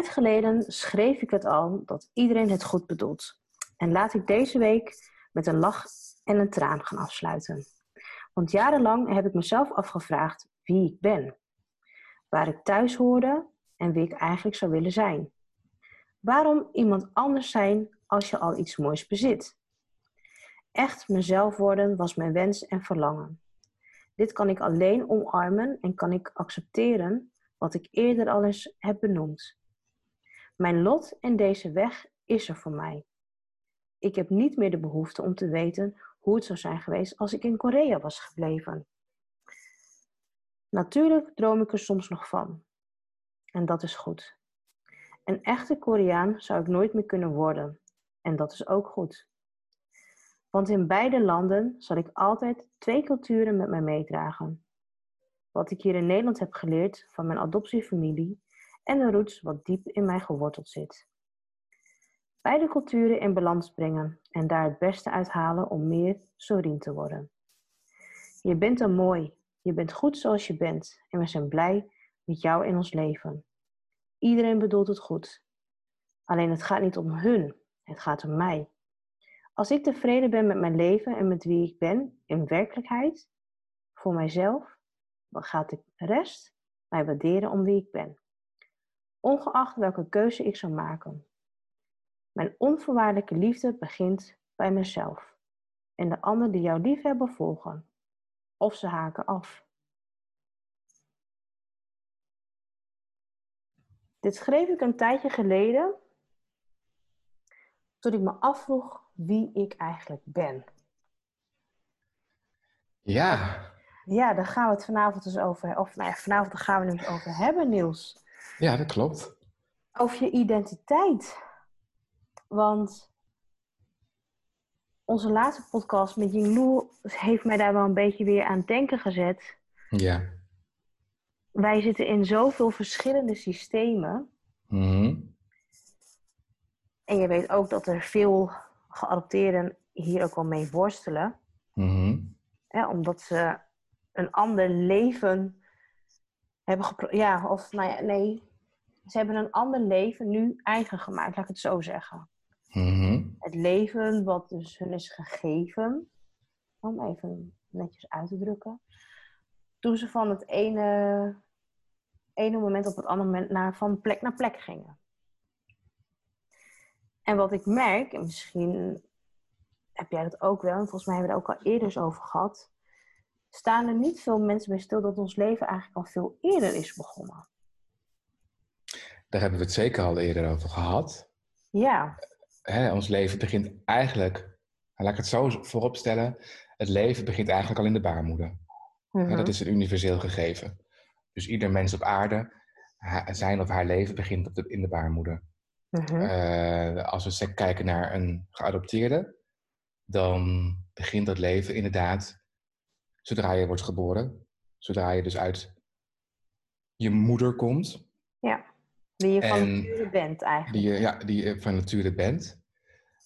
Tijd geleden schreef ik het al dat iedereen het goed bedoelt. En laat ik deze week met een lach en een traan gaan afsluiten. Want jarenlang heb ik mezelf afgevraagd wie ik ben, waar ik thuis hoorde en wie ik eigenlijk zou willen zijn. Waarom iemand anders zijn als je al iets moois bezit? Echt mezelf worden was mijn wens en verlangen. Dit kan ik alleen omarmen en kan ik accepteren wat ik eerder al eens heb benoemd. Mijn lot en deze weg is er voor mij. Ik heb niet meer de behoefte om te weten hoe het zou zijn geweest als ik in Korea was gebleven. Natuurlijk droom ik er soms nog van. En dat is goed. Een echte Koreaan zou ik nooit meer kunnen worden. En dat is ook goed. Want in beide landen zal ik altijd twee culturen met mij meedragen. Wat ik hier in Nederland heb geleerd van mijn adoptiefamilie en de roots wat diep in mij geworteld zit. Beide culturen in balans brengen en daar het beste uithalen om meer Sorien te worden. Je bent er mooi, je bent goed zoals je bent en we zijn blij met jou in ons leven. Iedereen bedoelt het goed. Alleen het gaat niet om hun, het gaat om mij. Als ik tevreden ben met mijn leven en met wie ik ben in werkelijkheid, voor mijzelf, dan gaat de rest mij waarderen om wie ik ben ongeacht welke keuze ik zou maken. Mijn onvoorwaardelijke liefde begint bij mezelf en de anderen die jou lief hebben volgen, of ze haken af. Dit schreef ik een tijdje geleden, toen ik me afvroeg wie ik eigenlijk ben. Ja. Ja, daar gaan we het vanavond dus over, of nou ja, vanavond gaan we het over hebben, Niels. Ja, dat klopt. Over je identiteit. Want onze laatste podcast met Yinglu heeft mij daar wel een beetje weer aan het denken gezet. Ja. Wij zitten in zoveel verschillende systemen. Mhm. En je weet ook dat er veel geadopteerden hier ook wel mee worstelen. Mhm. Hè, omdat ze een ander leven hebben gepro- Ja, of nou ja, nee. Ze hebben een ander leven nu eigen gemaakt, laat ik het zo zeggen. Mhm. Het leven wat dus hun is gegeven, om even netjes uit te drukken, toen ze van het ene, ene moment op het andere moment naar, van plek naar plek gingen. En wat ik merk, en misschien heb jij dat ook wel, en volgens mij hebben we het ook al eerder eens over gehad, staan er niet veel mensen bij stil dat ons leven eigenlijk al veel eerder is begonnen. Daar hebben we het zeker al eerder over gehad. Ja, Hè, ons leven begint eigenlijk, laat ik het zo voorop stellen, het leven begint eigenlijk al in de baarmoeder. Hè, Mhm. dat is een universeel gegeven. Dus ieder mens op aarde, zijn of haar leven begint op de, in de baarmoeder. Mhm. Eh, als we kijken naar een geadopteerde, dan begint dat leven inderdaad zodra je wordt geboren. Zodra je dus uit je moeder komt, wie je van nature bent eigenlijk. die je, ja, die je van nature bent.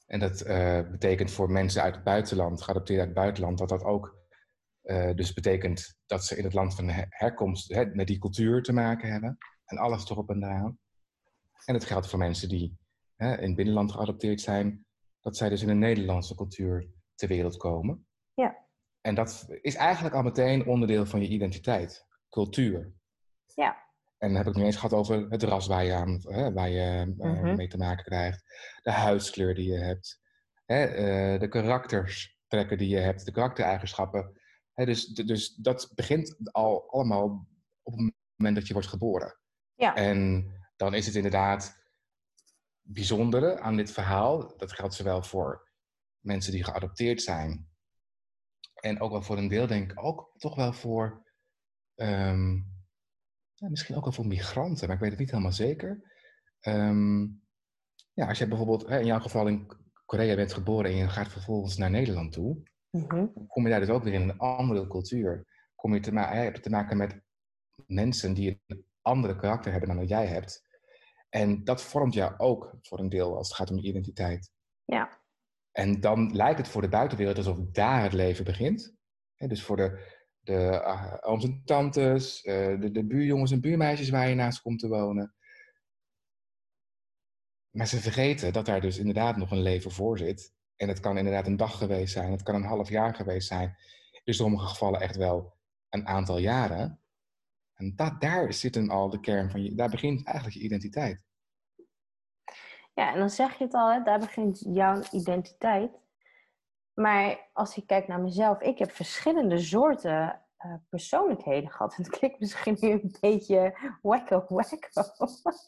En dat eh, betekent voor mensen uit het buitenland, geadopteerd uit het buitenland, dat dat ook eh, dus betekent dat ze in het land van her- herkomst hè, met die cultuur te maken hebben. En alles erop en eraan. En het geldt voor mensen die hè, in het binnenland geadopteerd zijn, dat zij dus in een Nederlandse cultuur ter wereld komen. Ja. En dat is eigenlijk al meteen onderdeel van je identiteit, cultuur. Ja. En dan heb ik nu eens gehad over het ras waar je, aan, hè, waar je eh, Mhm. mee te maken krijgt. De huidskleur die je hebt. Hè, eh, de karaktertrekken die je hebt. De karaktereigenschappen. Hè, dus, dus dat begint al allemaal op het moment dat je wordt geboren. Ja. En dan is het inderdaad bijzondere aan dit verhaal. Dat geldt zowel voor mensen die geadopteerd zijn. En ook wel voor een deel denk ik ook toch wel voor ehm, ja, misschien ook wel voor migranten, maar ik weet het niet helemaal zeker. Ehm, ja, als je bijvoorbeeld in jouw geval in Korea bent geboren en je gaat vervolgens naar Nederland toe, Mhm. kom je daar dus ook weer in een andere cultuur. Kom je te, ma heb je te maken met mensen die een andere karakter hebben dan dat jij hebt. En dat vormt jou ook voor een deel als het gaat om je identiteit. Ja. En dan lijkt het voor de buitenwereld alsof daar het leven begint. Dus voor de, de uh, ooms en tantes, uh, de, de buurjongens en buurmeisjes waar je naast komt te wonen. Maar ze vergeten dat daar dus inderdaad nog een leven voor zit. En het kan inderdaad een dag geweest zijn, het kan een half jaar geweest zijn. In sommige gevallen echt wel een aantal jaren. En dat, daar zit hem al de kern van je, daar begint eigenlijk je identiteit. Ja, en dan zeg je het al, hè, daar begint jouw identiteit. Maar als ik kijk naar mezelf, ik heb verschillende soorten uh, persoonlijkheden gehad. Het klinkt misschien nu een beetje wacko wacko.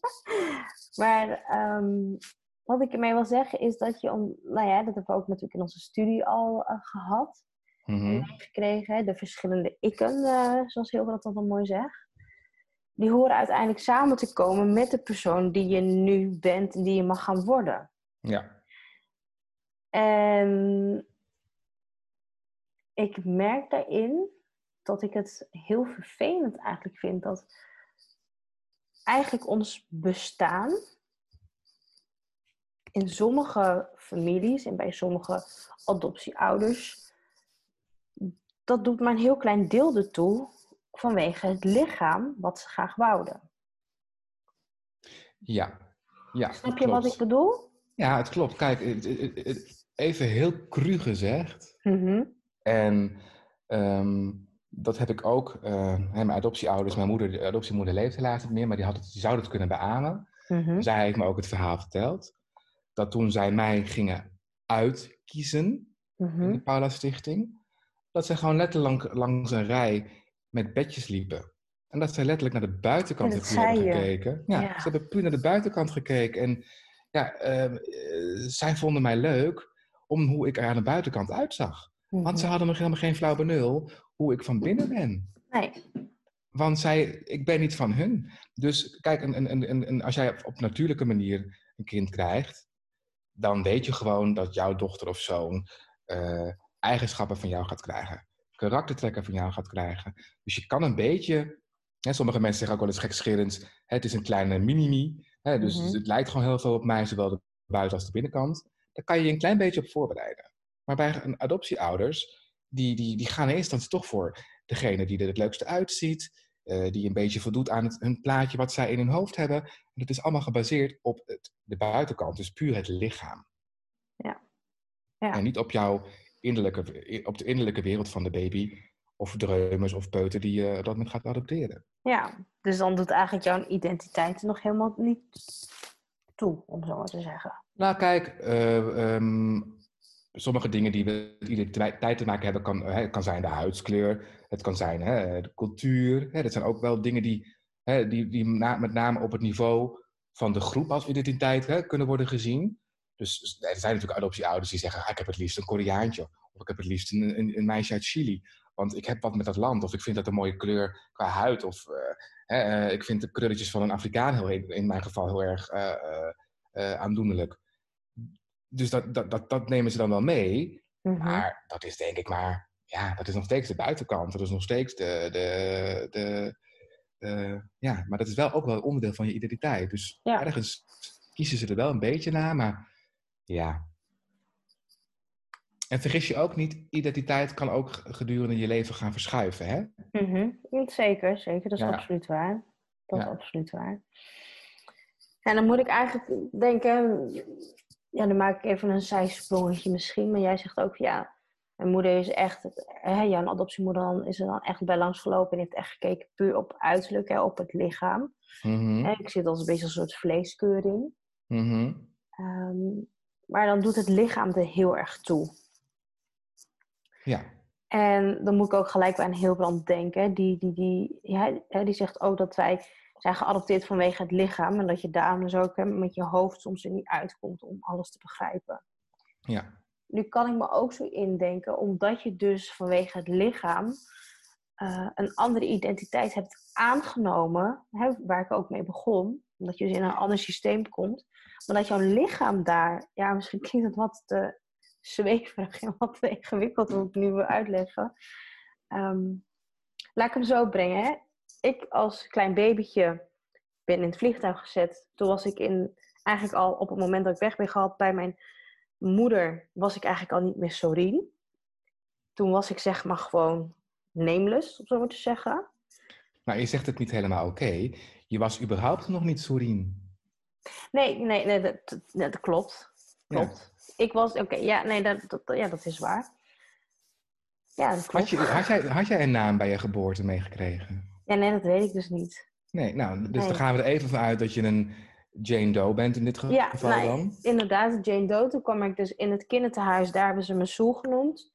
maar um, wat ik ermee wil zeggen is dat je, om, nou ja, dat hebben we ook natuurlijk in onze studie al uh, gehad. Mm -hmm. Gekregen, de verschillende ikken, uh, zoals heel dat dan mooi zegt. Die horen uiteindelijk samen te komen met de persoon die je nu bent en die je mag gaan worden. Ja. En ik merk daarin dat ik het heel vervelend eigenlijk vind dat eigenlijk ons bestaan in sommige families en bij sommige adoptieouders, dat doet maar een heel klein deel ertoe vanwege het lichaam wat ze graag wouden. Ja. ja Snap je wat ik bedoel? Ja, het klopt. Kijk, even heel cru gezegd. Mm -hmm. En um, dat heb ik ook. Uh, mijn adoptieouders, mijn moeder, de adoptiemoeder leeft helaas niet meer, maar die, had het, die zou het kunnen beamen. Mm -hmm. Zij heeft me ook het verhaal verteld. Dat toen zij mij gingen uitkiezen mm in de Paula Stichting, dat zij gewoon letterlijk langs een rij met bedjes liepen. En dat zij letterlijk naar de buitenkant hebben gekeken. Ja, Ja. ze hebben puur naar de buitenkant gekeken. En ja, eh, eh, zij vonden mij leuk om hoe ik er aan de buitenkant uitzag. Want ze Mhm. hadden nog helemaal geen flauw benul hoe ik van binnen ben. Nee. Want zij, ik ben niet van hun. Dus kijk, een, een, een, een, als jij op natuurlijke manier een kind krijgt, dan weet je gewoon dat jouw dochter of zoon eh, eigenschappen van jou gaat krijgen. Karaktertrekken van jou gaat krijgen. Dus je kan een beetje, hè, sommige mensen zeggen ook wel eens gekscherend, het is een kleine minimi. Hè, dus Mhm. het lijkt gewoon heel veel op mij, zowel de buiten als de binnenkant. Daar kan je je een klein beetje op voorbereiden. Maar bij een adoptieouders, die, die, die gaan in eerste instantie toch voor degene die er het leukste uitziet, eh, die een beetje voldoet aan het, hun plaatje wat zij in hun hoofd hebben. En het is allemaal gebaseerd op het, de buitenkant, dus puur het lichaam. Ja. Ja. En niet op jouw innerlijke, op de innerlijke wereld van de baby, of dreumes of peuter die je op dat moment gaat adopteren. Ja, dus dan doet eigenlijk jouw identiteit er nog helemaal niet toe, om zo maar te zeggen. Nou, kijk, eh, ehm, sommige dingen die we met identiteit te maken hebben, kan, hè, kan zijn de huidskleur, het kan zijn hè, de cultuur. Hè, dat zijn ook wel dingen die, hè, die, die met name op het niveau van de groep als identiteit hè, kunnen worden gezien. Dus er zijn natuurlijk adoptieouders die zeggen, ah, ik heb het liefst een Koreaantje. Of ik heb het liefst een, een, een meisje uit Chili. Want ik heb wat met dat land. Of ik vind dat een mooie kleur qua huid. Of eh, eh, ik vind de krulletjes van een Afrikaan heel, in mijn geval heel erg eh, aandoenlijk. Dus dat, dat, dat, dat nemen ze dan wel mee. Mhm. Maar dat is denk ik maar, ja, dat is nog steeds de buitenkant. Dat is nog steeds de, de, de, de- ja, maar dat is wel ook wel een onderdeel van je identiteit. Dus Ja. ergens kiezen ze er wel een beetje naar, maar ja. En vergis je ook niet, identiteit kan ook gedurende je leven gaan verschuiven, hè? Mhm. Zeker, zeker. Dat is Ja. absoluut waar. Dat is Ja. absoluut waar. En dan moet ik eigenlijk denken, ja, dan maak ik even een zijsprongetje misschien, maar jij zegt ook, ja, mijn moeder is echt, hè, jouw adoptiemoeder dan, is er dan echt bij langs gelopen en heeft echt gekeken puur op uiterlijk, hè, op het lichaam. Hè, ik zit als een beetje als een soort vleeskeuring. mhm. Ehm, maar dan doet het lichaam er heel erg toe. Ja, En dan moet ik ook gelijk bij een Hilbrand denken. Die, die, die, ja, die zegt ook dat wij zijn geadopteerd vanwege het lichaam. En dat je daarom dus ook hè, met je hoofd soms er niet uitkomt om alles te begrijpen. ja. Nu kan ik me ook zo indenken, omdat je dus vanwege het lichaam eh, een andere identiteit hebt aangenomen, hè, waar ik ook mee begon, omdat je dus in een ander systeem komt, maar dat jouw lichaam daar, ja, misschien klinkt het wat te zweverig en wat te ingewikkeld om ik nu wil uitleggen. Ehm, laat ik hem zo brengen. Hè. Ik als klein babytje ben in het vliegtuig gezet. Toen was ik in, eigenlijk al op het moment dat ik weg ben gehaald bij mijn moeder, was ik eigenlijk al niet meer Sorien. Toen was ik zeg maar gewoon nameless, om zo maar te zeggen. Maar je zegt het niet helemaal oké. Je was überhaupt nog niet Sorien. Nee, nee, nee dat, dat, klopt. Klopt. Ik was, oké, ja, nee, dat, dat, ja, dat is waar. Ja, dat klopt. Had, je, had, jij, had jij een naam bij je geboorte meegekregen? Ja, nee, dat weet ik dus niet. Nee, nou, dus dan gaan we er even van uit dat je een Jane Doe bent in dit geval ja, nou, dan. inderdaad, Jane Doe. Toen kwam ik dus in het kinderthuis, daar hebben ze me Soe genoemd.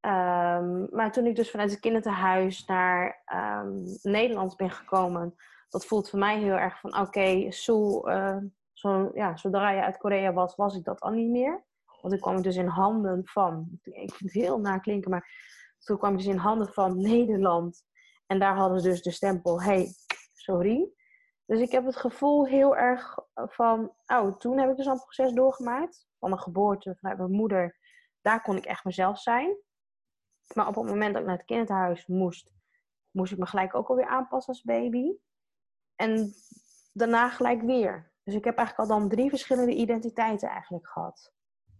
Um, maar toen ik dus vanuit het kinderthuis naar um, Nederland ben gekomen, dat voelt voor mij heel erg van, oké, okay, Soe, uh, zo, ja, zodra je uit Korea was, was ik dat al niet meer. Want toen kwam ik dus in handen van, ik vind het heel naklinken, maar toen kwam ik dus in handen van Nederland. En daar hadden ze dus de stempel, hey, sorry. Dus ik heb het gevoel heel erg van, oh, toen heb ik dus een proces doorgemaakt. Van mijn geboorte, vanuit mijn moeder. Daar kon ik echt mezelf zijn. Maar op het moment dat ik naar het kinderthuis moest, moest ik me gelijk ook alweer aanpassen als baby. En daarna gelijk weer. Dus ik heb eigenlijk al dan drie verschillende identiteiten eigenlijk gehad.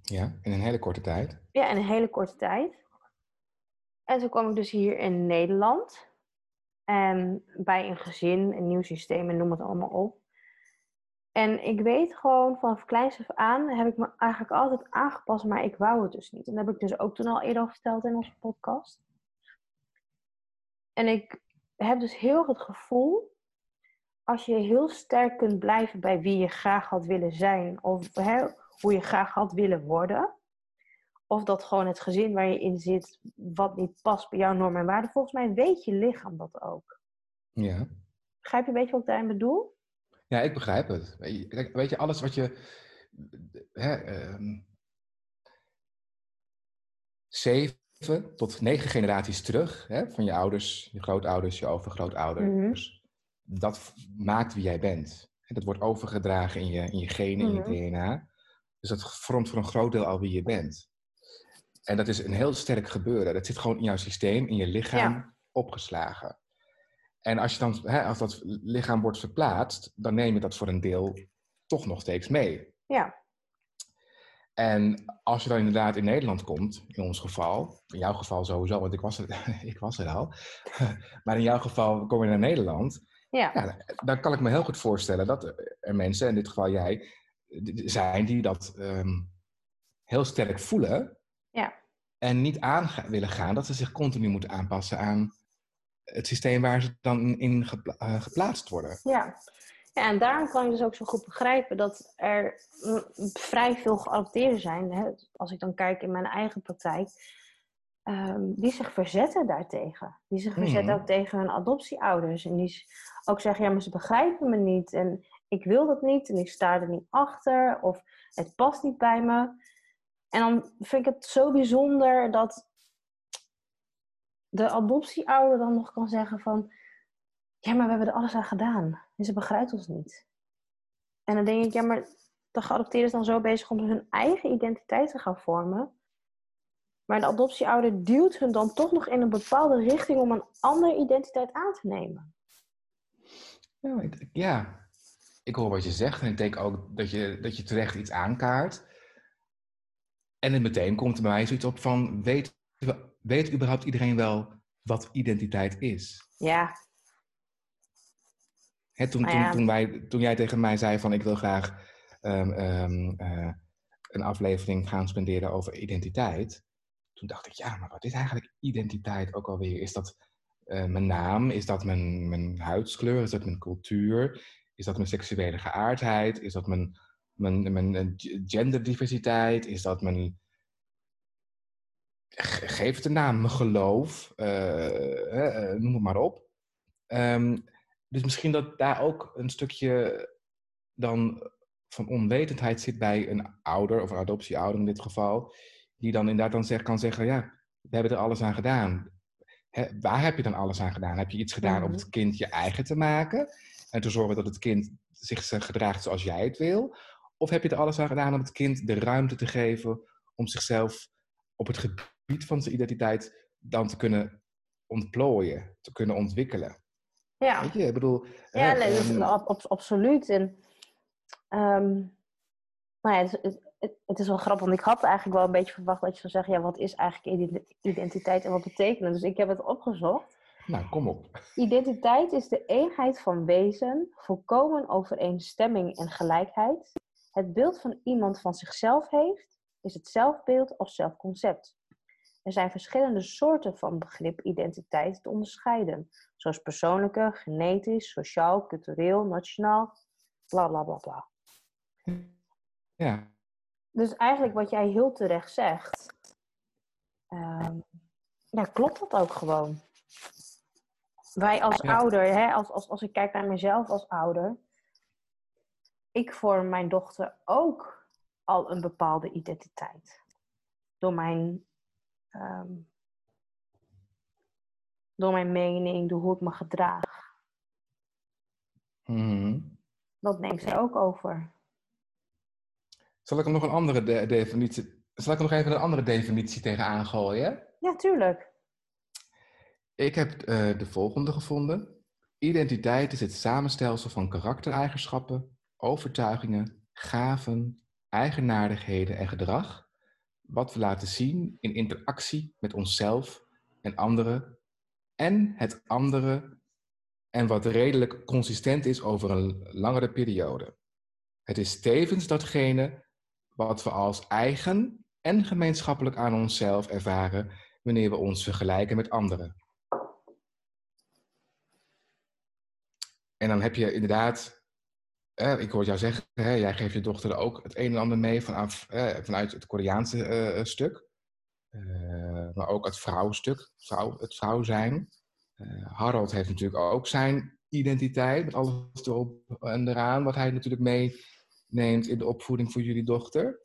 Ja, in een hele korte tijd? Ja, in een hele korte tijd. En toen kwam ik dus hier in Nederland. En bij een gezin, een nieuw systeem en noem het allemaal op. En ik weet gewoon vanaf kleins af aan heb ik me eigenlijk altijd aangepast, maar ik wou het dus niet. En dat heb ik dus ook toen al eerder verteld in onze podcast. En ik heb dus heel het gevoel, als je heel sterk kunt blijven bij wie je graag had willen zijn, of hè, hoe je graag had willen worden, of dat gewoon het gezin waar je in zit, wat niet past bij jouw normen en waarden. Volgens mij weet je lichaam dat ook. Ja. Begrijp je een beetje wat ik daarin bedoel? Ja, ik begrijp het. Weet je, alles wat je. Hè, uh, zeven tot negen generaties terug, hè, van je ouders, je grootouders, je overgrootouders, mm dat maakt wie jij bent. Dat wordt overgedragen in je, in je genen, in je mhm. DNA. Dus dat vormt voor een groot deel al wie je bent. En dat is een heel sterk gebeuren. Dat zit gewoon in jouw systeem, in je lichaam opgeslagen. En als, je dan, hè, als dat lichaam wordt verplaatst, dan neem je dat voor een deel toch nog steeds mee. Ja. En als je dan inderdaad in Nederland komt, in ons geval, in jouw geval sowieso, want ik was er, ik was er al, maar in jouw geval kom je naar Nederland, ja. ja. dan kan ik me heel goed voorstellen dat er mensen, in dit geval jij, zijn die dat um, heel sterk voelen ja. en niet aan willen gaan dat ze zich continu moeten aanpassen aan het systeem waar ze dan in eh, geplaatst worden. Ja. ja, en daarom kan ik dus ook zo goed begrijpen dat er vrij veel geadopteerden zijn. Hè, als ik dan kijk in mijn eigen praktijk. Um, die zich verzetten daartegen. Die zich verzetten mhm. ook tegen hun adoptieouders. En die ook zeggen, ja, maar ze begrijpen me niet. En ik wil dat niet. En ik sta er niet achter. Of het past niet bij me. En dan vind ik het zo bijzonder dat de adoptieouder dan nog kan zeggen van... Ja, maar we hebben er alles aan gedaan. En ze begrijpt ons niet. En dan denk ik, ja, maar de geadopteerden is dan zo bezig om hun eigen identiteit te gaan vormen. Maar de adoptieouder duwt hun dan toch nog in een bepaalde richting om een andere identiteit aan te nemen. Ja, ik, ja. ik hoor wat je zegt en ik denk ook dat je, dat je terecht iets aankaart. En het meteen komt er bij mij zoiets op van, weet weet überhaupt iedereen wel wat identiteit is? Ja. Hè, toen, toen, toen, wij, toen jij tegen mij zei van ik wil graag um, um, uh, een aflevering gaan spenderen over identiteit. Toen dacht ik, ja, maar wat is eigenlijk identiteit ook alweer? Is dat uh, mijn naam? Is dat mijn, mijn huidskleur? Is dat mijn cultuur? Is dat mijn seksuele geaardheid? Is dat mijn, mijn, mijn genderdiversiteit? Is dat mijn geef het een naam, mijn geloof, uh, uh, noem het maar op. Um, dus misschien dat daar ook een stukje dan van onwetendheid zit bij een ouder of een adoptieouder in dit geval, die dan inderdaad dan zeg, kan zeggen, ja, we hebben er alles aan gedaan. waar heb je dan alles aan gedaan? Heb je iets gedaan om Mhm. het kind je eigen te maken en te zorgen dat het kind zich eh, gedraagt zoals jij het wil? Of heb je er alles aan gedaan om het kind de ruimte te geven om zichzelf op het gebied van zijn identiteit dan te kunnen ontplooien, te kunnen ontwikkelen? Ja. Weet je, ik bedoel... Ja, nee, ab- ab- absoluut. En, ehm, nou ja, het, is- het, het- is wel grappig, want ik had eigenlijk wel een beetje verwacht dat je zou zeggen, ja, wat is eigenlijk identi- identiteit en wat betekent het? Dus ik heb het opgezocht. nou, kom op. Identiteit is de eenheid van wezen, volkomen overeenstemming en gelijkheid. Het beeld van iemand van zichzelf heeft, is het zelfbeeld of zelfconcept. Er zijn verschillende soorten van begrip identiteit te onderscheiden, zoals persoonlijke, genetisch, sociaal, cultureel, nationaal, bla bla bla bla. Ja, Dus eigenlijk wat jij heel terecht zegt, ehm, ja, klopt dat ook gewoon. Wij als Ja. ouder, hè, als, als, als ik kijk naar mezelf als ouder, ik vorm mijn dochter ook al een bepaalde identiteit. Door mijn, ehm, door mijn mening, door hoe ik me gedraag. Mhm. Dat neemt zij ook over. Zal ik er nog een andere de- definitie... Zal ik nog even een andere definitie tegenaan gooien? Ja, tuurlijk. Ik heb eh, de volgende gevonden. Identiteit is het samenstelsel van karaktereigenschappen, overtuigingen, gaven, eigenaardigheden en gedrag, wat we laten zien in interactie met onszelf en anderen, en het andere, en wat redelijk consistent is over een langere periode. Het is tevens datgene wat we als eigen en gemeenschappelijk aan onszelf ervaren wanneer we ons vergelijken met anderen. En dan heb je inderdaad, eh, ik hoor jou zeggen, hè, jij geeft je dochter ook het een en ander mee vanaf, eh, vanuit het Koreaanse eh, stuk. Eh, maar ook het vrouwstuk, vrouw, het vrouw zijn. Eh, Harold heeft natuurlijk ook zijn identiteit, met alles erop en eraan, wat hij natuurlijk meeneemt in de opvoeding voor jullie dochter.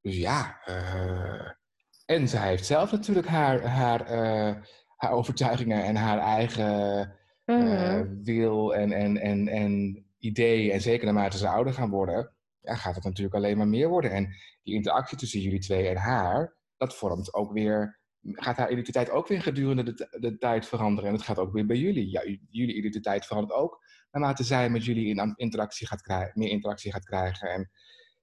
Dus ja, eh, en zij heeft zelf natuurlijk haar, haar, eh, haar overtuigingen en haar eigen eh, Mhm. wil en, en, en, en ideeën. En zeker naarmate ze ouder gaan worden, ja, gaat het natuurlijk alleen maar meer worden. En die interactie tussen jullie twee en haar, dat vormt ook weer, gaat haar identiteit ook weer gedurende de, de tijd veranderen. En dat gaat ook weer bij jullie. Ja, jullie identiteit verandert ook naarmate zij met jullie in interactie gaat krijgen, meer interactie gaat krijgen. En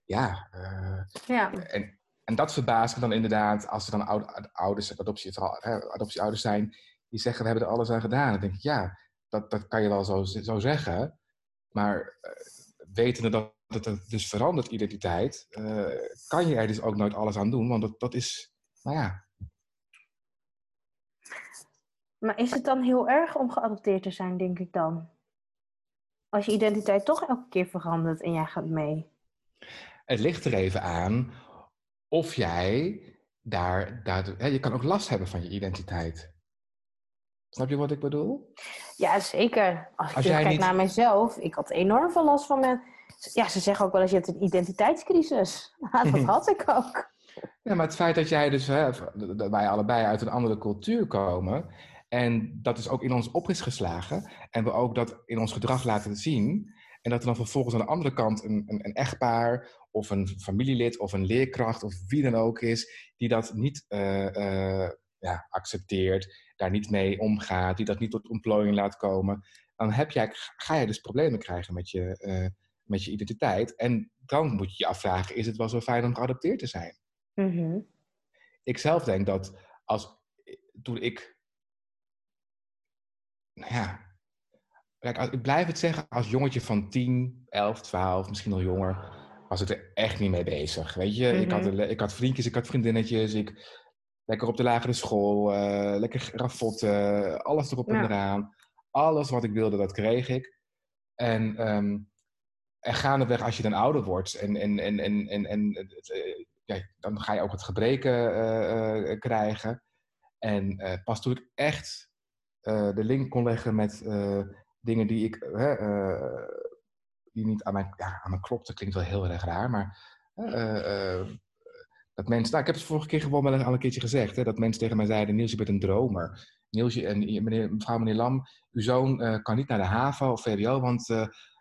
ja, eh, Ja. en, en dat verbaast me dan inderdaad als er dan oude, ouders, adoptie, adoptieouders zijn, die zeggen we hebben er alles aan gedaan. Dan denk ik, ja, dat, dat kan je wel zo, zo zeggen. Maar eh, wetende dat het dus verandert, identiteit, eh, kan je er dus ook nooit alles aan doen. Want dat, dat is, nou ja, Maar is het dan heel erg om geadopteerd te zijn, denk ik dan? Als je identiteit toch elke keer verandert en jij gaat mee. het ligt er even aan of jij daar, daar je kan ook last hebben van je identiteit. Snap je wat ik bedoel? Ja, zeker. Als ik Als jij niet- naar mezelf, ik had enorm veel last van mijn... Ja, ze zeggen ook wel eens, je hebt een identiteitscrisis. Dat had ik ook. Ja, maar het feit dat jij dus, hè, dat wij allebei uit een andere cultuur komen en dat is ook in ons op is geslagen en we ook dat in ons gedrag laten zien en dat er dan vervolgens aan de andere kant een, een, een echtpaar of een familielid of een leerkracht of wie dan ook is die dat niet eh, eh, ja, accepteert, daar niet mee omgaat, die dat niet tot ontplooiing laat komen, dan heb jij, ga je dus problemen krijgen met je, eh, met je identiteit en dan moet je je afvragen, is het wel zo fijn om geadopteerd te zijn? Mhm. ik zelf denk dat als toen ik. Nou ja. Kijk, als- ik blijf het zeggen, als jongetje van 10, 11, 12, misschien nog jonger, was ik er echt niet mee bezig. Weet je, ik, had, Mhm. ik had vriendjes, ik had vriendinnetjes, ik lekker op de lagere school, eh, lekker ravotten, alles erop en eraan. Alles wat ik wilde, dat kreeg ik. En, ehm en gaandeweg, als je dan ouder wordt en, en, en, en, en, en eh, ja, dan ga je ook het gebreken eh, krijgen. En pas toen ik echt de link kon leggen met dingen die ik die niet aan mij, ja, aan mij klopte, klinkt wel heel erg raar, maar dat mensen, nou, ik heb het vorige keer gewoon wel al een keertje gezegd, hè, dat mensen tegen mij zeiden, Niels, je bent een dromer. Niels, en meneer, mevrouw meneer Lam, uw zoon kan niet naar de HAVO of VWO, want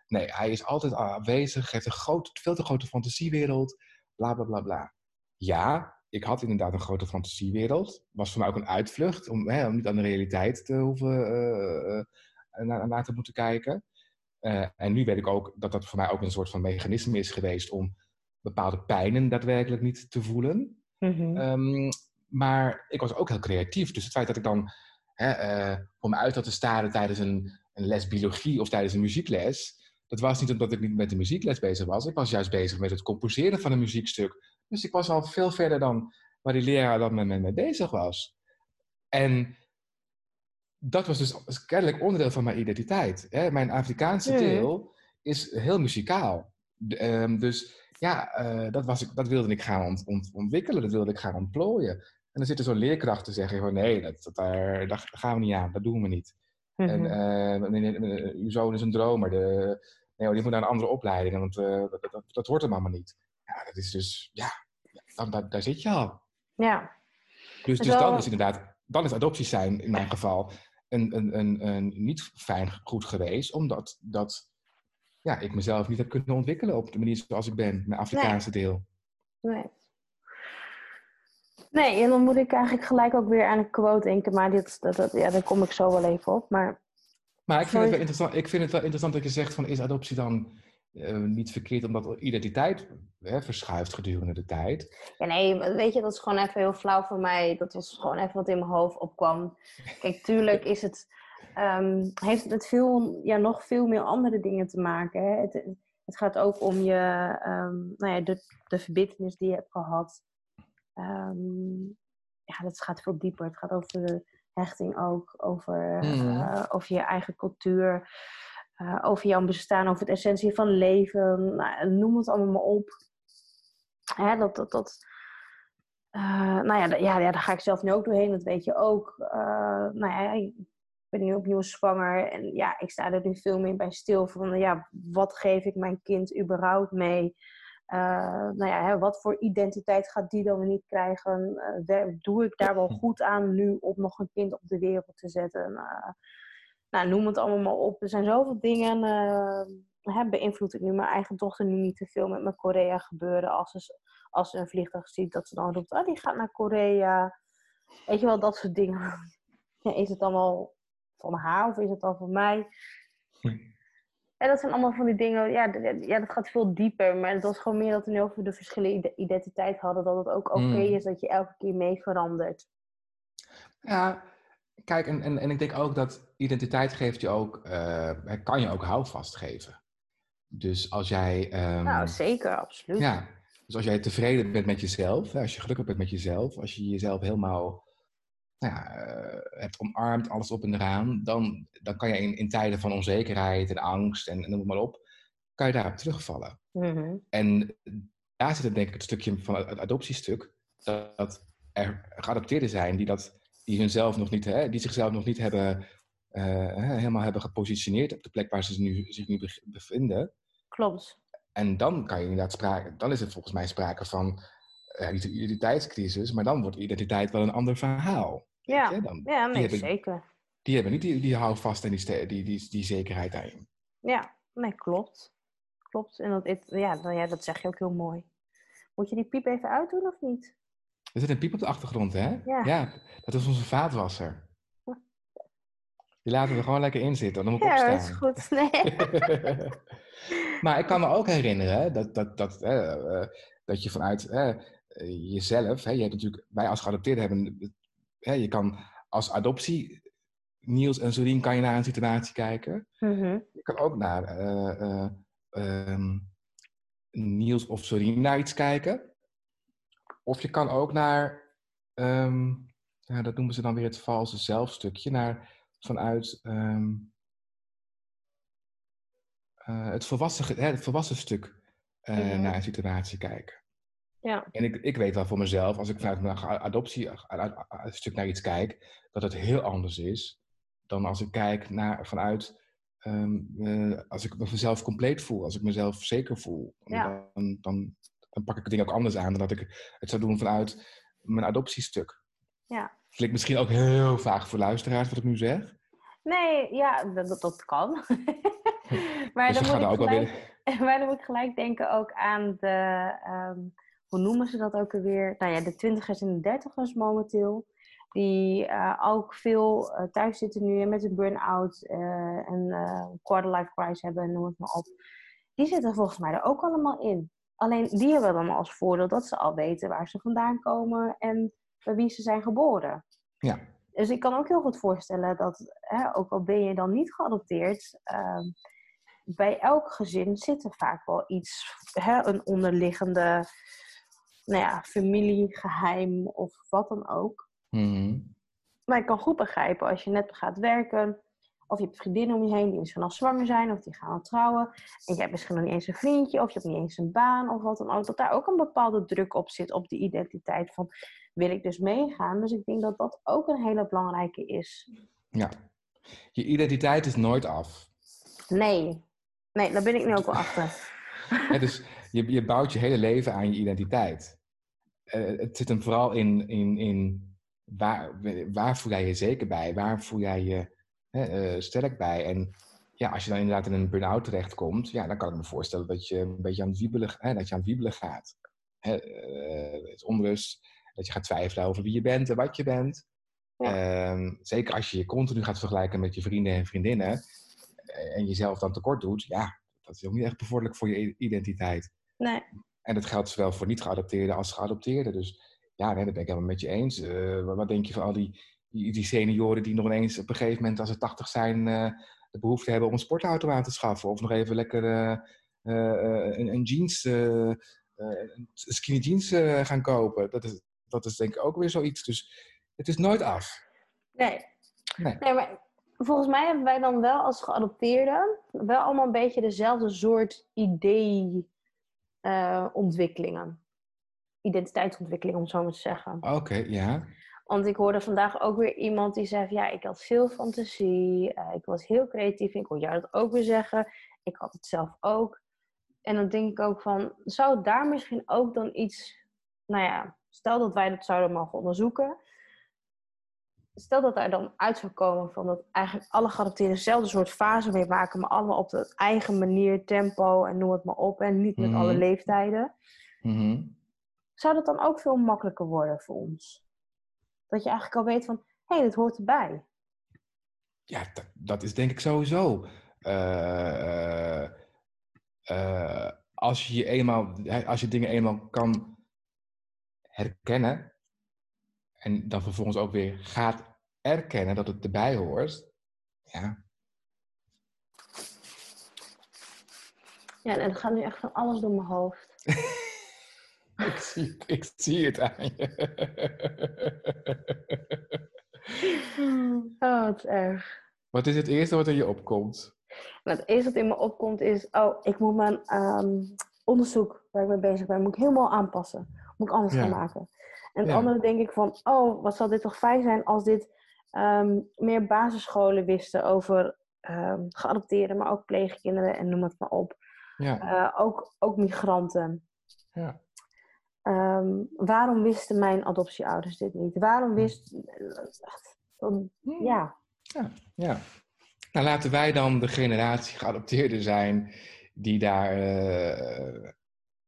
nee, hij is altijd aanwezig, heeft een groot, veel te grote fantasiewereld, bla bla bla bla. Ja, ik had inderdaad een grote fantasiewereld. Was voor mij ook een uitvlucht om, hè, om niet aan de realiteit te hoeven uh, naar, naar, te moeten kijken. en nu weet ik ook dat dat voor mij ook een soort van mechanisme is geweest om bepaalde pijnen daadwerkelijk niet te voelen. Mhm. Ehm, maar ik was ook heel creatief. Dus het feit dat ik dan hè, voor me uit had te staren tijdens een, een les biologie of tijdens een muziekles, dat was niet omdat ik niet met de muziekles bezig was. Ik was juist bezig met het composeren van een muziekstuk dus ik was al veel verder dan waar die leraar dan met me bezig was. En dat was dus kennelijk onderdeel van mijn identiteit. Hè? Mijn Afrikaanse deel is heel muzikaal. Ehm, dus ja, uh, dat, was ik, dat wilde ik gaan ontwikkelen, dat wilde ik gaan ontplooien. En dan zit er zo'n leerkracht te zeggen van nee, dat, dat, daar, daar gaan we niet aan, dat doen we niet. En uh, uw zoon is een dromer, de, nee, die moet naar een andere opleiding, want uh, dat, dat, dat, hoort hem allemaal niet. Ja, dat is dus, ja, dan, daar, daar zit je al. Ja. Dus, dus dan is inderdaad, dan is adoptie zijn in mijn geval een, een, een, een niet fijn goed geweest, omdat dat, ja, ik mezelf niet heb kunnen ontwikkelen op de manier zoals ik ben, mijn Afrikaanse deel. Nee. Nee, en dan moet ik eigenlijk gelijk ook weer aan een quote denken, maar dit, dat, dat, ja, daar kom ik zo wel even op. Maar, maar ik, vind het wel interessant, ik vind het wel interessant dat je zegt van is adoptie dan uh, niet verkeerd omdat identiteit hè, verschuift gedurende de tijd. Ja, nee, weet je, dat is gewoon even heel flauw voor mij. Dat was gewoon even wat in mijn hoofd opkwam. Kijk, tuurlijk is het, um, heeft het met veel, ja, nog veel meer andere dingen te maken. Hè? Het, het gaat ook om je, um, nou ja, de, de verbindenis die je hebt gehad. Um, ja, dat gaat veel dieper. Het gaat over de hechting ook, over, uh, over je eigen cultuur. Uh, over jouw bestaan, over het essentie van leven. Nou, noem het allemaal maar op. Hè, dat, dat, dat, uh, nou ja, ja, ja, daar ga ik zelf nu ook doorheen, dat weet je ook. Nou ja, ben nu opnieuw zwanger en ja, ik sta er nu veel meer bij stil van, ja, wat geef ik mijn kind überhaupt mee? nou ja, hè, wat voor identiteit gaat die dan niet krijgen? doe ik daar wel goed aan nu om nog een kind op de wereld te zetten? nou, noem het allemaal maar op. Er zijn zoveel dingen. Uh, beïnvloed ik nu mijn eigen dochter nu niet te veel met mijn Korea gebeuren. Als ze, als ze een vliegtuig ziet, dat ze dan roept: oh, die gaat naar Korea. Weet je wel, dat soort dingen. Ja, is het allemaal van haar of is het dan van mij? Hm. En dat zijn allemaal van die dingen, ja, ja, dat gaat veel dieper. Maar het was gewoon meer dat we nu over de verschillende identiteit hadden. Dat het ook oké hm. is dat je elke keer mee verandert. Ja, kijk, en, en, en ik denk ook dat identiteit geeft je ook, uh, kan je ook houvast geven. Dus als jij. Um, nou, zeker, absoluut. Ja, dus als jij tevreden bent met jezelf, als je gelukkig bent met jezelf, als je jezelf helemaal nou ja, uh, hebt omarmd, alles op en eraan, dan, dan kan je in, in tijden van onzekerheid en angst en, noem maar op, kan je daarop terugvallen. Mm En daar zit het denk ik het stukje van het adoptiestuk, dat er geadopteerden zijn die dat die, hunzelf nog niet, hè, die zichzelf nog niet hebben, uh, helemaal hebben gepositioneerd op de plek waar ze nu, zich nu bevinden. Klopt. En dan kan je inderdaad sprake, dan is het volgens mij sprake van identiteitscrisis, maar dan wordt identiteit wel een ander verhaal. Ja, dan, ja nee, die hebben, zeker. Die hebben niet die, die houvast en die, die, die, die zekerheid daarin. Ja, nee, klopt. Klopt. En dat, ja, dan, ja, dat zeg je ook heel mooi. Moet je die piep even uitdoen of niet? Er zit een piep op de achtergrond, hè? Ja. dat is onze vaatwasser. Die laten we gewoon lekker in zitten, dan moet ik ja, opstaan. Ja, is goed. Nee. maar ik kan me ook herinneren dat, dat, dat, uh, dat je vanuit uh, jezelf, hè, je hebt natuurlijk, wij als geadopteerden hebben, je kan als adoptie, Niels en Sorien, kan je naar een situatie kijken. Mm -hmm. Je kan ook naar um, Niels of Sorien naar iets kijken. Of je kan ook naar, um, ja, dat noemen ze dan weer het valse zelfstukje, naar vanuit um, uh, het, volwassen, het volwassen stuk uh, mm -hmm. naar een situatie kijken. Ja. En ik, ik weet wel voor mezelf, als ik vanuit mijn adoptie een stuk naar iets kijk, dat het heel anders is dan als ik kijk naar, vanuit um, uh, als ik mezelf compleet voel, als ik mezelf zeker voel. Ja. Dan, dan dan pak ik het ding ook anders aan dan dat ik het zou doen vanuit mijn adoptiestuk. Ja, Klinkt misschien ook heel vaag voor luisteraars wat ik nu zeg. Nee, ja, dat, dat kan. maar, Dus dan moet ik gelijk, maar dan moet ik gelijk denken ook aan de, ehm, hoe noemen ze dat ook alweer? Nou ja, de twintigers en de dertigers momenteel. Die eh, ook veel eh, thuis zitten nu en met een burn-out eh, en quarter-life crisis hebben, noem het maar op. Die zitten volgens mij er ook allemaal in. Alleen die hebben dan als voordeel dat ze al weten waar ze vandaan komen en bij wie ze zijn geboren. Ja. Dus ik kan ook heel goed voorstellen dat, hè, ook al ben je dan niet geadopteerd, ehm, bij elk gezin zit er vaak wel iets, hè, een onderliggende nou ja, familiegeheim of wat dan ook. Mhm. Maar ik kan goed begrijpen als je net gaat werken, of je hebt vriendinnen om je heen die misschien al zwanger zijn, of die gaan al trouwen, en je hebt misschien nog niet eens een vriendje, of je hebt niet eens een baan, of wat dan ook, dat daar ook een bepaalde druk op zit op die identiteit van, wil ik dus meegaan? Dus ik denk dat dat ook een hele belangrijke is. Ja. Je identiteit is nooit af. Nee, nee, daar ben ik nu ook wel achter. Dus je, je bouwt je hele leven aan je identiteit. Eh, het zit hem vooral in, in, in waar, waar voel jij je zeker bij? Waar voel jij je eh, sterk bij? En ja, als je dan inderdaad in een burn-out terechtkomt, ja, dan kan ik me voorstellen dat je een beetje aan het wiebelen, hè, dat je aan het wiebelen gaat. Hè, eh, het is onrust, dat je gaat twijfelen over wie je bent en wat je bent. Ja. Ehm, zeker als je je continu gaat vergelijken met je vrienden en vriendinnen eh, en jezelf dan tekort doet, ja, dat is ook niet echt bevorderlijk voor je identiteit. Nee, En dat geldt zowel voor niet-geadopteerden als geadopteerden. Dus ja, nee, dat ben ik helemaal met je eens. Eh, wat, denk je van al die, die, die senioren die nog ineens op een gegeven moment, als ze 80 zijn, eh, de behoefte hebben om een sportauto aan te schaffen? Of nog even lekker eh, een, een jeans, een skinny jeans gaan kopen? Dat is, dat is denk ik ook weer zoiets. Dus het is nooit af. nee. Nee. Nee, maar volgens mij hebben wij dan wel als geadopteerden wel allemaal een beetje dezelfde soort idee eh, ontwikkelingen. Identiteitsontwikkeling, om het zo maar te zeggen. Oké, ja. Want ik hoorde vandaag ook weer iemand die zei ja, ik had veel fantasie, eh, ik was heel creatief. Ik hoor jou dat ook weer zeggen. Ik had het zelf ook. En dan denk ik ook van, zou daar misschien ook dan iets, nou ja, stel dat wij dat zouden mogen onderzoeken. Stel dat daar dan uit zou komen van dat eigenlijk alle geadopteerden dezelfde soort fase meemaken, maar allemaal op de eigen manier, tempo en noem het maar op. En niet met Mhm. alle leeftijden. Mhm. Zou dat dan ook veel makkelijker worden voor ons? Dat je eigenlijk al weet van, hé, hey, dit hoort erbij. Ja, dat, is denk ik sowieso. Eh, eh, eh, als je je eenmaal, als je dingen eenmaal kan herkennen en dan vervolgens ook weer gaat erkennen dat het erbij hoort, ja, Ja, en er gaat nu echt van alles door mijn hoofd. ik, zie, ik zie het aan je. Oh, wat erg. Wat is het eerste wat in je opkomt? Nou, het eerste wat in me opkomt is, oh, ik moet mijn ehm, onderzoek waar ik mee bezig ben, moet ik helemaal aanpassen. Moet ik anders Ja. gaan maken. En het Ja. andere denk ik van, oh, wat zal dit toch fijn zijn als dit ehm, meer basisscholen wisten over ehm geadopteerden, maar ook pleegkinderen en noem het maar op. Ja, Eh, ook, ook migranten. ja. Ehm, waarom wisten mijn adoptieouders dit niet? Waarom wist... Ja, Ja. Nou, laten wij dan de generatie geadopteerden zijn die daar. eh,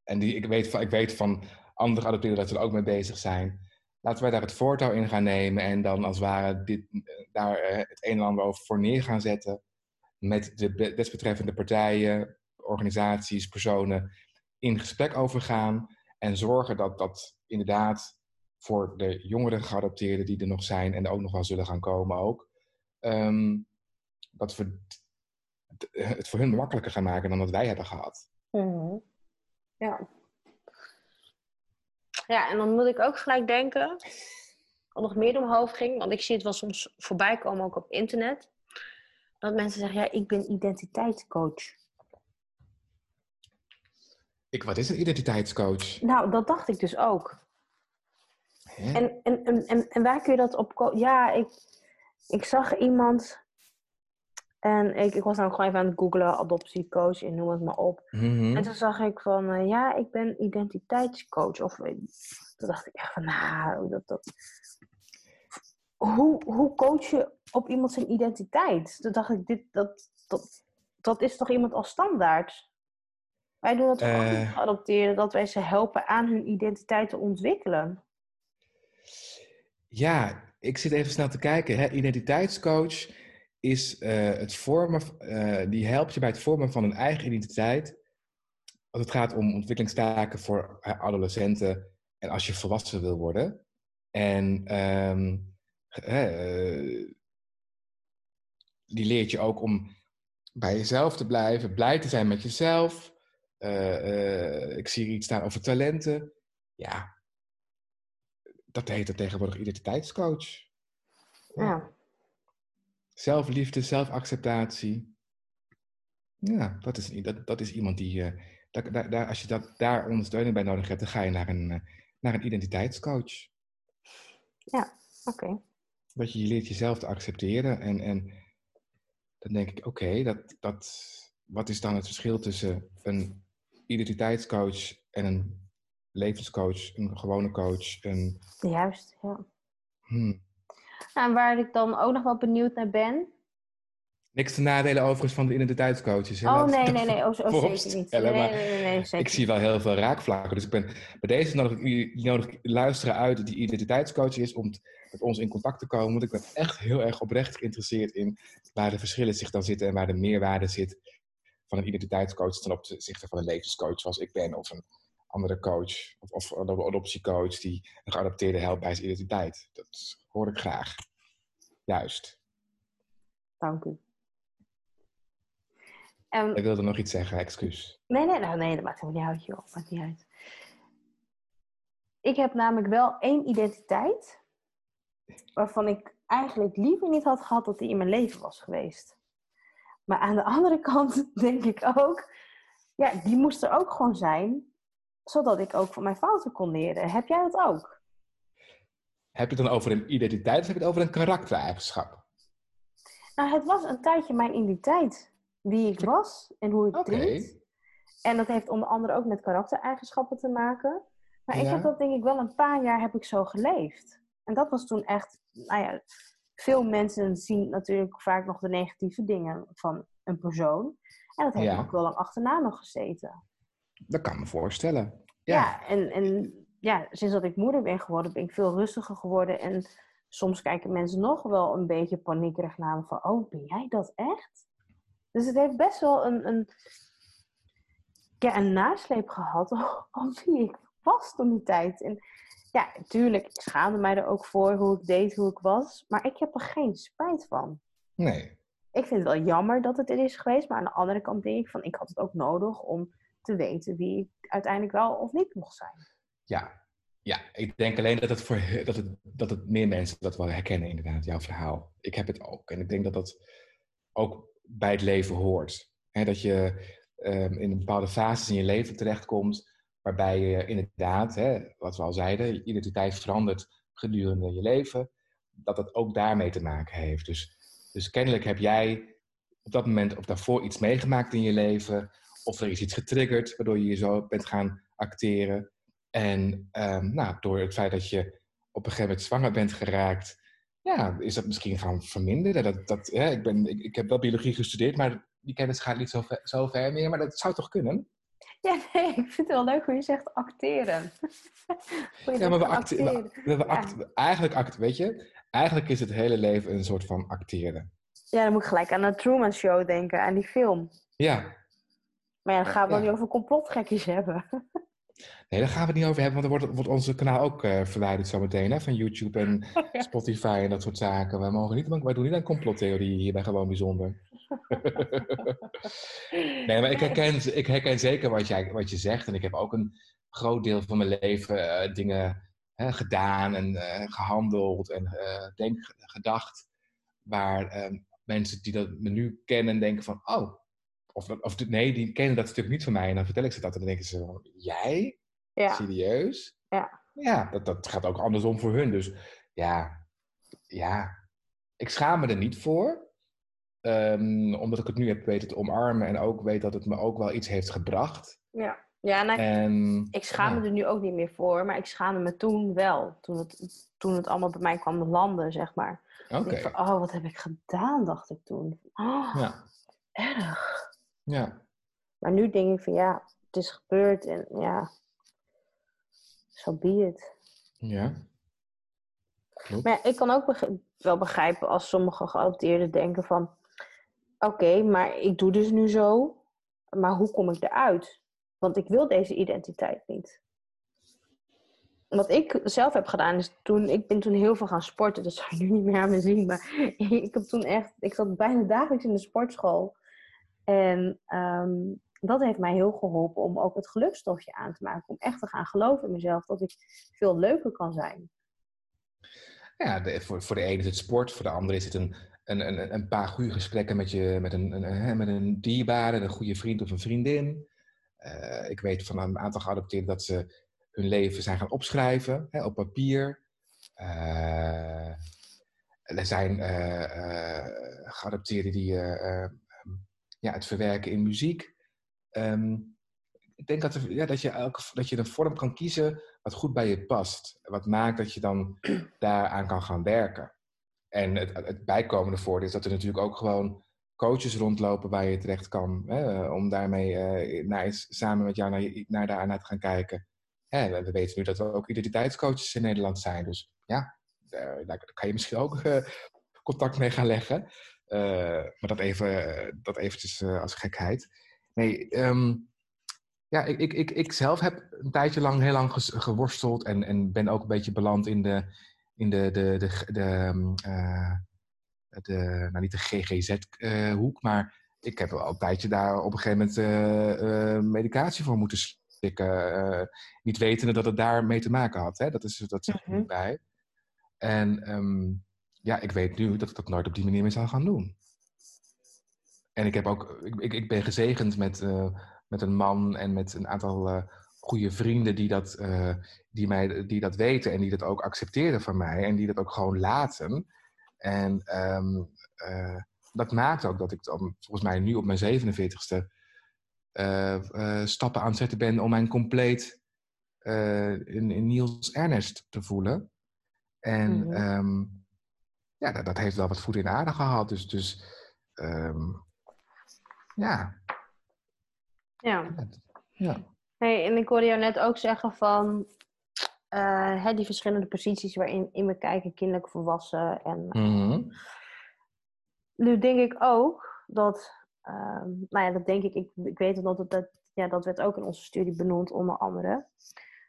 en die, ik, weet van, ik weet van andere geadopteerden dat ze er ook mee bezig zijn. Laten wij daar het voortouw in gaan nemen en dan als het ware dit, eh, daar eh, het een en ander over voor neer gaan zetten. Met de be- desbetreffende partijen, organisaties, personen in gesprek over gaan. En zorgen dat dat inderdaad voor de jongere geadopteerden die er nog zijn en ook nog wel zullen gaan komen ook. ehm, dat we het voor hun makkelijker gaan maken dan dat wij hebben gehad. Mhm. Ja. Ja, en dan moet ik ook gelijk denken, wat nog meer door mijn hoofd ging, want ik zie het wel soms voorbij komen ook op internet, dat mensen zeggen, ja, ik ben identiteitscoach. Ik, wat is een identiteitscoach? Nou, dat dacht ik dus ook. En, en, en, en, en waar kun je dat op... Ja, ik, ik zag iemand en ik, ik was nou gewoon even aan het googlen, adoptiecoach en noem het maar op. Mhm. En toen zag ik van, eh, ja, ik ben identiteitscoach. Of eh, toen dacht ik echt van, nou, dat, dat... hoe, hoe coach je op iemand zijn identiteit? Toen dacht ik, dit, dat, dat, dat is toch iemand als standaard? Wij doen dat ook Eh. niet geadopteerden, dat wij ze helpen aan hun identiteit te ontwikkelen. Ja, ik zit even snel te kijken. Hè. Identiteitscoach is eh, het vormen, eh, die helpt je bij het vormen van een eigen identiteit. Als het gaat om ontwikkelingstaken voor eh, adolescenten en als je volwassen wil worden. En ehm, eh, die leert je ook om bij jezelf te blijven, blij te zijn met jezelf. Ik zie hier iets staan over talenten. Ja, dat heet er tegenwoordig identiteitscoach. Ja. Zelfliefde, zelfacceptatie. Ja, dat is, dat, dat is iemand die. daar, daar, daar- als je dat, daar ondersteuning bij nodig hebt, dan ga je naar een, eh, naar een identiteitscoach. Oké. Dat je, je leert jezelf te accepteren. En, en dan denk ik, oké, dat, dat, wat is dan het verschil tussen een identiteitscoach en een levenscoach, een gewone coach? Een, Juist, ja. hmm. En waar ik dan ook nog wel benieuwd naar ben. Niks te nadelen overigens van de identiteitscoaches. Oh Laat ik nee, nee, nee, oh, oh, zeker niet. Nee, nee, nee, nee, zeker Ik zie wel heel veel raakvlakken. Dus ik ben bij deze nodig ik nodig luisteren uit die identiteitscoach is om met ons in contact te komen. Want ik ben echt heel erg oprecht geïnteresseerd in waar de verschillen zich dan zitten en waar de meerwaarde zit van een identiteitscoach ten opzichte van een levenscoach zoals ik ben of een andere coach of, of een adoptiecoach die een geadopteerde helpt bij zijn identiteit. Dat hoor ik graag. Juist. Dank u. En Ik wilde nog iets zeggen, excuus. Nee, nee, nou, nee, dat maakt helemaal niet uit, joh. Maakt niet uit. Ik heb namelijk wel één identiteit waarvan ik eigenlijk liever niet had gehad dat die in mijn leven was geweest. Maar aan de andere kant denk ik ook, ja, die moest er ook gewoon zijn, zodat ik ook van mijn fouten kon leren. Heb jij dat ook? Heb je het dan over een identiteit of heb je het over een karaktereigenschap? Nou, het was een tijdje mijn identiteit. Wie ik was en hoe ik Oké. deed. En dat heeft onder andere ook met karaktereigenschappen te maken. Maar ik heb dat denk ik wel een paar jaar heb ik zo geleefd. En dat was toen echt, nou ja, veel mensen zien natuurlijk vaak nog de negatieve dingen van een persoon. En dat heeft Ja. ook wel lang achterna nog gezeten. Dat kan me voorstellen. Ja, Ja. en, en ja, sinds dat ik moeder ben geworden, ben ik veel rustiger geworden. En soms kijken mensen nog wel een beetje paniekerig naar me van, oh, ben jij dat echt? Dus het heeft best wel een, een, ja, een nasleep gehad op wie ik was toen die tijd. En ja, tuurlijk, ik schaamde mij er ook voor hoe ik deed, hoe ik was. Maar ik heb er geen spijt van. Nee. Ik vind het wel jammer dat het er is geweest. Maar aan de andere kant denk ik van, ik had het ook nodig om te weten wie ik uiteindelijk wel of niet mocht zijn. Ja. Ja, ik denk alleen dat het, voor, dat, het, dat het meer mensen dat wel herkennen, inderdaad, jouw verhaal. Ik heb het ook. En ik denk dat dat ook bij het leven hoort. Dat je ehm, in bepaalde fases in je leven terechtkomt, waarbij je inderdaad, wat we al zeiden, je identiteit verandert gedurende je leven, dat dat ook daarmee te maken heeft. Dus, dus kennelijk heb jij op dat moment of daarvoor iets meegemaakt in je leven, of er is iets getriggerd waardoor je je zo bent gaan acteren. En ehm, nou, door het feit dat je op een gegeven moment zwanger bent geraakt, ja, is dat misschien gaan verminderen. Dat, dat, hè, ik, ben, ik, ik heb wel biologie gestudeerd, maar die kennis gaat niet zo ver, zo ver meer. Maar dat zou toch kunnen? Ja, nee, ik vind het wel leuk hoe je zegt acteren. Je Ja, maar we acteren. We, we Ja. act- eigenlijk, act, weet je, eigenlijk is het hele leven een soort van acteren. Ja, dan moet ik gelijk aan de Truman Show denken, aan die film. Ja, Maar ja, dan gaan we Ja. niet over complotgekjes hebben. nee, daar gaan we het niet over hebben, want dan wordt, wordt onze kanaal ook eh, verwijderd zometeen hè, van YouTube en Spotify en dat soort zaken. Wij, mogen niet, wij doen niet aan complottheorieën hier bij Gewoon Bijzonder. Nee, maar ik herken, ik herken zeker wat, jij, wat je zegt. En ik heb ook een groot deel van mijn leven eh, dingen hè, gedaan en eh, gehandeld en denk, gedacht. Waar eh, mensen die dat me nu kennen denken van, oh, of, of nee, die kennen dat stuk niet van mij. En dan vertel ik ze dat en dan denken ze, van, jij? Ja, Serieus? Ja. Ja, dat, dat gaat ook andersom voor hun. Dus ja, ja, ik schaam me er niet voor. Ehm, omdat ik het nu heb weten te omarmen en ook weet dat het me ook wel iets heeft gebracht. ja. Ja, nou, En, ik schaam me ja. er nu ook niet meer voor, maar ik schaamde me toen wel. Toen het, toen het allemaal bij mij kwam landen, zeg maar. Oké, oh, wat heb ik gedaan, dacht ik toen. Oh, ja. erg. Ja. Maar nu denk ik van, ja, het is gebeurd en ja, zo be it. Ja. Klopt. Maar ja, ik kan ook wel begrijpen als sommige geadopteerden denken van... Oké, maar ik doe dus nu zo, maar hoe kom ik eruit? Want ik wil deze identiteit niet. Wat ik zelf heb gedaan is toen... Ik ben toen heel veel gaan sporten, dat zou je nu niet meer aan me zien. Maar ik heb toen echt... Ik zat bijna dagelijks in de sportschool. En ehm, dat heeft mij heel geholpen om ook het gelukstofje aan te maken. Om echt te gaan geloven in mezelf dat ik veel leuker kan zijn. Ja, voor, voor de ene is het sport, voor de andere is het een, een, een, een paar goede gesprekken met, je, met, een, een, met een dierbare, een goede vriend of een vriendin. Eh, ik weet van een aantal geadopteerden dat ze hun leven zijn gaan opschrijven hè, op papier. Eh, er zijn eh, geadopteerden die ja, het verwerken in muziek. Ehm, ik denk dat, er, ja, dat, je elke, dat je een vorm kan kiezen wat goed bij je past. Wat maakt dat je dan daaraan kan gaan werken. En het, het bijkomende voordeel is dat er natuurlijk ook gewoon coaches rondlopen waar je terecht kan. Hè, om daarmee eh, naar, samen met jou naar, naar daarna te gaan kijken. Hè, we we weten nu dat er ook identiteitscoaches in Nederland zijn. Dus ja, daar, daar kan je misschien ook eh, contact mee gaan leggen. Eh, maar dat, even, eh, dat eventjes eh, als gekheid. Nee, ehm, ja, ik, ik, ik, ik zelf heb een tijdje lang heel lang geworsteld en, en ben ook een beetje beland in de, in de, de, de, de, ehm, eh, de nou niet de GGZ-hoek, maar ik heb wel een tijdje daar op een gegeven moment medicatie voor moeten slikken. niet wetende dat het daar mee te maken had. Hè? Dat, is, dat zit er Mhm. niet bij. En ehm, ja, ik weet nu dat ik dat nooit op die manier meer zou gaan doen. En ik, heb ook, ik, ik, ben gezegend met, eh, met een man en met een aantal eh goede vrienden die dat, eh, die, mij, die dat weten en die dat ook accepteren van mij en die dat ook gewoon laten. En ehm, eh, dat maakt ook dat ik dan volgens mij nu op mijn 47ste eh, eh, stappen aan het zetten ben om mijn compleet in, in Niels Ernest te voelen. En ehm, ja, dat, dat heeft wel wat voet in de aarde gehad. Dus, dus ehm, ja. Ja. ja. Hey, en ik hoorde jou net ook zeggen van eh, hè, die verschillende posities waarin in we kijken, kinderlijk volwassen. En Mhm. nu denk ik ook dat, ehm, nou ja, dat denk ik, ik, ik weet dat, dat, dat, ja, dat werd ook in onze studie benoemd, onder andere,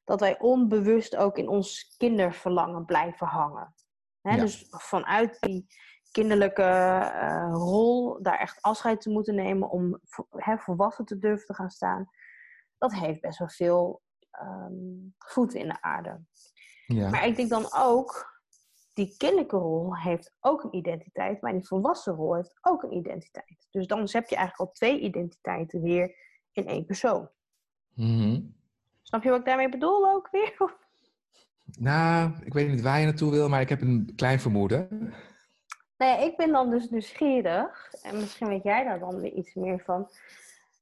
dat wij onbewust ook in ons kinderverlangen blijven hangen. Hè, Ja. Dus vanuit die kinderlijke eh, rol daar echt afscheid te moeten nemen om hè, volwassen te durven te gaan staan, dat heeft best wel veel ehm, voeten in de aarde. ja. Maar ik denk dan ook, die kinderlijke rol heeft ook een identiteit, maar die volwassen rol heeft ook een identiteit. Dus dan heb je eigenlijk al twee identiteiten weer in één persoon. Mhm. Snap je wat ik daarmee bedoel ook weer? Nou, ik weet niet waar je naartoe wil, maar ik heb een klein vermoeden. Ja, ik ben dan dus nieuwsgierig, en misschien weet jij daar dan weer iets meer van.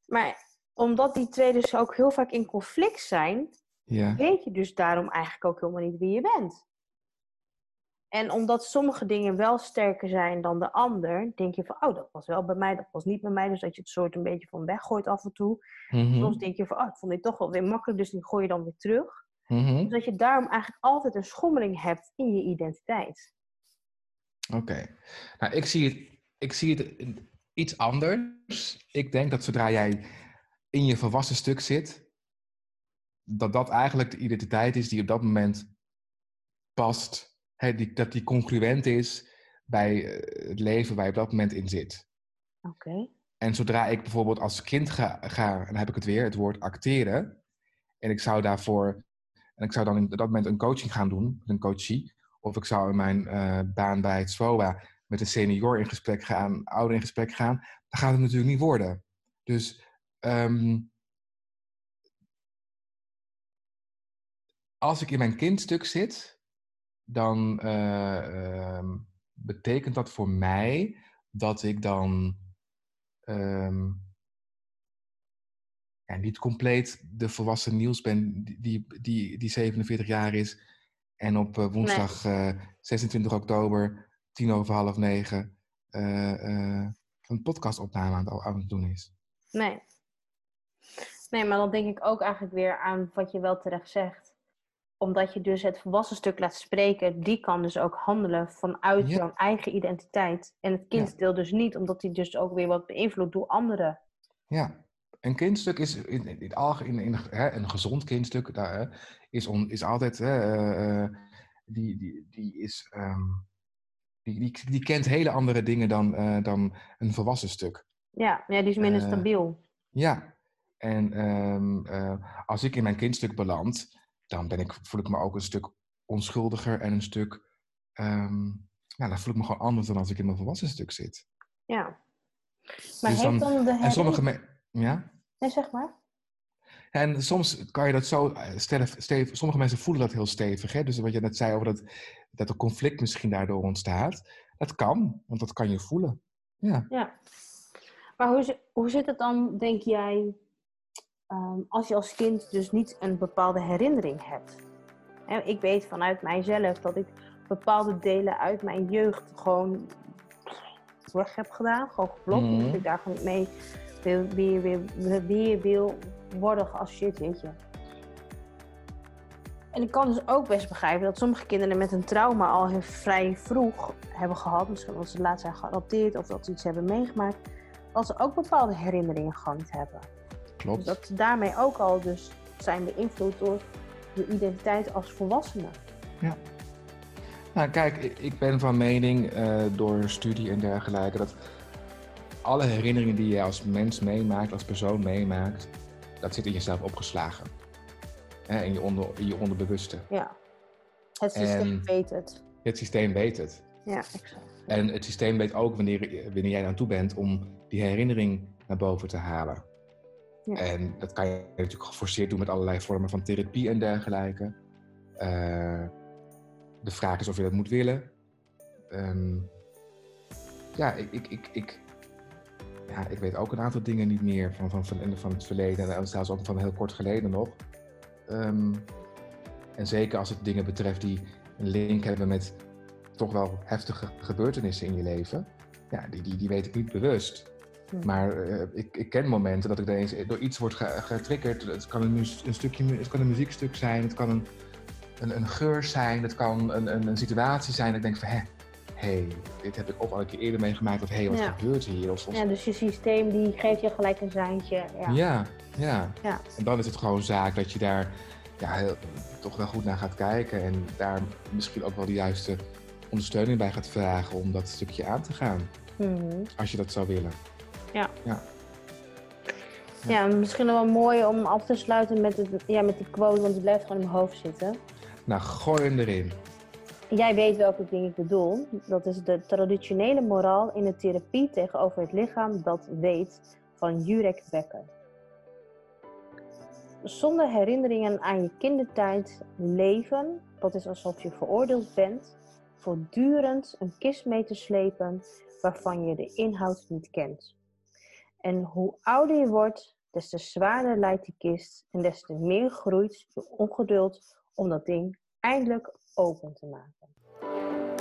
Maar omdat die twee dus ook heel vaak in conflict zijn, Ja. weet je dus daarom eigenlijk ook helemaal niet wie je bent. En omdat sommige dingen wel sterker zijn dan de ander, denk je van, oh, dat was wel bij mij, dat was niet bij mij. Dus dat je het soort een beetje van weggooit af en toe. Mhm. Soms denk je van, oh, ik vond dit toch wel weer makkelijk, dus die gooi je dan weer terug. Mhm. Dus dat je daarom eigenlijk altijd een schommeling hebt in je identiteit. Oké. Nou, ik zie, het, ik zie het iets anders. Ik denk dat zodra jij in je volwassen stuk zit, dat dat eigenlijk de identiteit is die op dat moment past. Hè, die, dat die congruent is bij eh, het leven waar je op dat moment in zit. Oké. En zodra ik bijvoorbeeld als kind ga, ga, en dan heb ik het weer, het woord acteren. En ik zou daarvoor, en ik zou dan in dat moment een coaching gaan doen, met een coachie. Of ik zou in mijn eh, baan bij het SWOA met een senior in gesprek gaan, ouder in gesprek gaan. Dan gaat het natuurlijk niet worden. Dus ehm, als ik in mijn kindstuk zit, dan eh, ehm, betekent dat voor mij dat ik dan ehm, ja, niet compleet de volwassen Niels ben die, die, die 47 jaar is en op uh, woensdag nee. 26 oktober, tien over half negen, een podcastopname aan het, aan het doen is. Nee. Nee, maar dan denk ik ook eigenlijk weer aan wat je wel terecht zegt. Omdat je dus het volwassen stuk laat spreken, die kan dus ook handelen vanuit jouw eigen identiteit. En het kinddeel dus niet, omdat die dus ook weer wat beïnvloedt door anderen. Ja, een kindstuk is in, in, in, in hè, een gezond kindstuk daar, is, on, is altijd, uh, die, die, die is, um, die, die, die kent hele andere dingen dan, uh, dan een volwassen stuk. Ja, ja die is minder stabiel. Ja, en um, als ik in mijn kindstuk beland, dan ben ik, voel ik me ook een stuk onschuldiger en een stuk, um, ja, dan voel ik me gewoon anders dan als ik in mijn volwassen stuk zit. Ja. Maar dus heeft dan, dan de En sommige ja? Nee, zeg maar. En soms kan je dat zo eh, stevig, sommige mensen voelen dat heel stevig. Hè? Dus wat je net zei over dat, dat er conflict misschien daardoor ontstaat. Dat kan, want dat kan je voelen. Ja. ja. Maar hoe, hoe zit het dan, denk jij, um, als je als kind dus niet een bepaalde herinnering hebt? En ik weet vanuit mijzelf dat ik bepaalde delen uit mijn jeugd gewoon weg heb gedaan. Gewoon geblokt. Mm Dat ik daar gewoon mee weer, weer, weer wil worden geassocieerd, weet je. En ik kan dus ook best begrijpen dat sommige kinderen met een trauma al heel vrij vroeg hebben gehad. Misschien omdat ze laat zijn geadopteerd of dat ze iets hebben meegemaakt. Dat ze ook bepaalde herinneringen gewoon niet hebben. Klopt. Dus dat ze daarmee ook al dus zijn beïnvloed door de identiteit als volwassene. Ja. Nou kijk, ik ben van mening uh, door studie en dergelijke dat alle herinneringen die je als mens meemaakt, als persoon meemaakt, dat zit in jezelf opgeslagen. Hè, in, je onder, in je onderbewuste. Ja. Het systeem weet het. Het systeem weet het. Ja, exact. En het systeem weet ook wanneer, wanneer jij aan toe bent om die herinnering naar boven te halen. Ja. En dat kan je natuurlijk geforceerd doen met allerlei vormen van therapie en dergelijke. Uh, de vraag is of je dat moet willen. Um, ja, ik, ik, ik, ik, ja, ik weet ook een aantal dingen niet meer van, van, van, van het verleden en zelfs ook van heel kort geleden nog. Um, en zeker als het dingen betreft die een link hebben met toch wel heftige gebeurtenissen in je leven, ja, die, die, die weet ik niet bewust. Maar uh, ik, ik ken momenten dat ik ineens door iets word getriggerd. Het kan een, een, stukje, het kan een muziekstuk zijn, het kan een, een, een geur zijn, het kan een, een, een situatie zijn dat ik denk van, hè, hey, dit heb ik ook al een keer eerder meegemaakt. Of hé, hey, wat gebeurt hier? Of, Ja, dus je systeem die geeft je gelijk een seintje. Ja. ja. Ja, ja. En dan is het gewoon zaak dat je daar ja, heel, toch wel goed naar gaat kijken. En daar misschien ook wel de juiste ondersteuning bij gaat vragen om dat stukje aan te gaan. Mm Als je dat zou willen. Ja. ja. Ja, misschien wel mooi om af te sluiten met, het, ja, met die quote, want die blijft gewoon in mijn hoofd zitten. Nou, gooi hem erin. Jij weet welke ding ik bedoel. Dat is de traditionele moraal in de therapie tegenover het lichaam dat weet van Jurek Becker. Zonder herinneringen aan je kindertijd leven, dat is alsof je veroordeeld bent, voortdurend een kist mee te slepen waarvan je de inhoud niet kent. En hoe ouder je wordt, des te zwaarder lijkt die kist en des te meer groeit je ongeduld om dat ding eindelijk open te maken.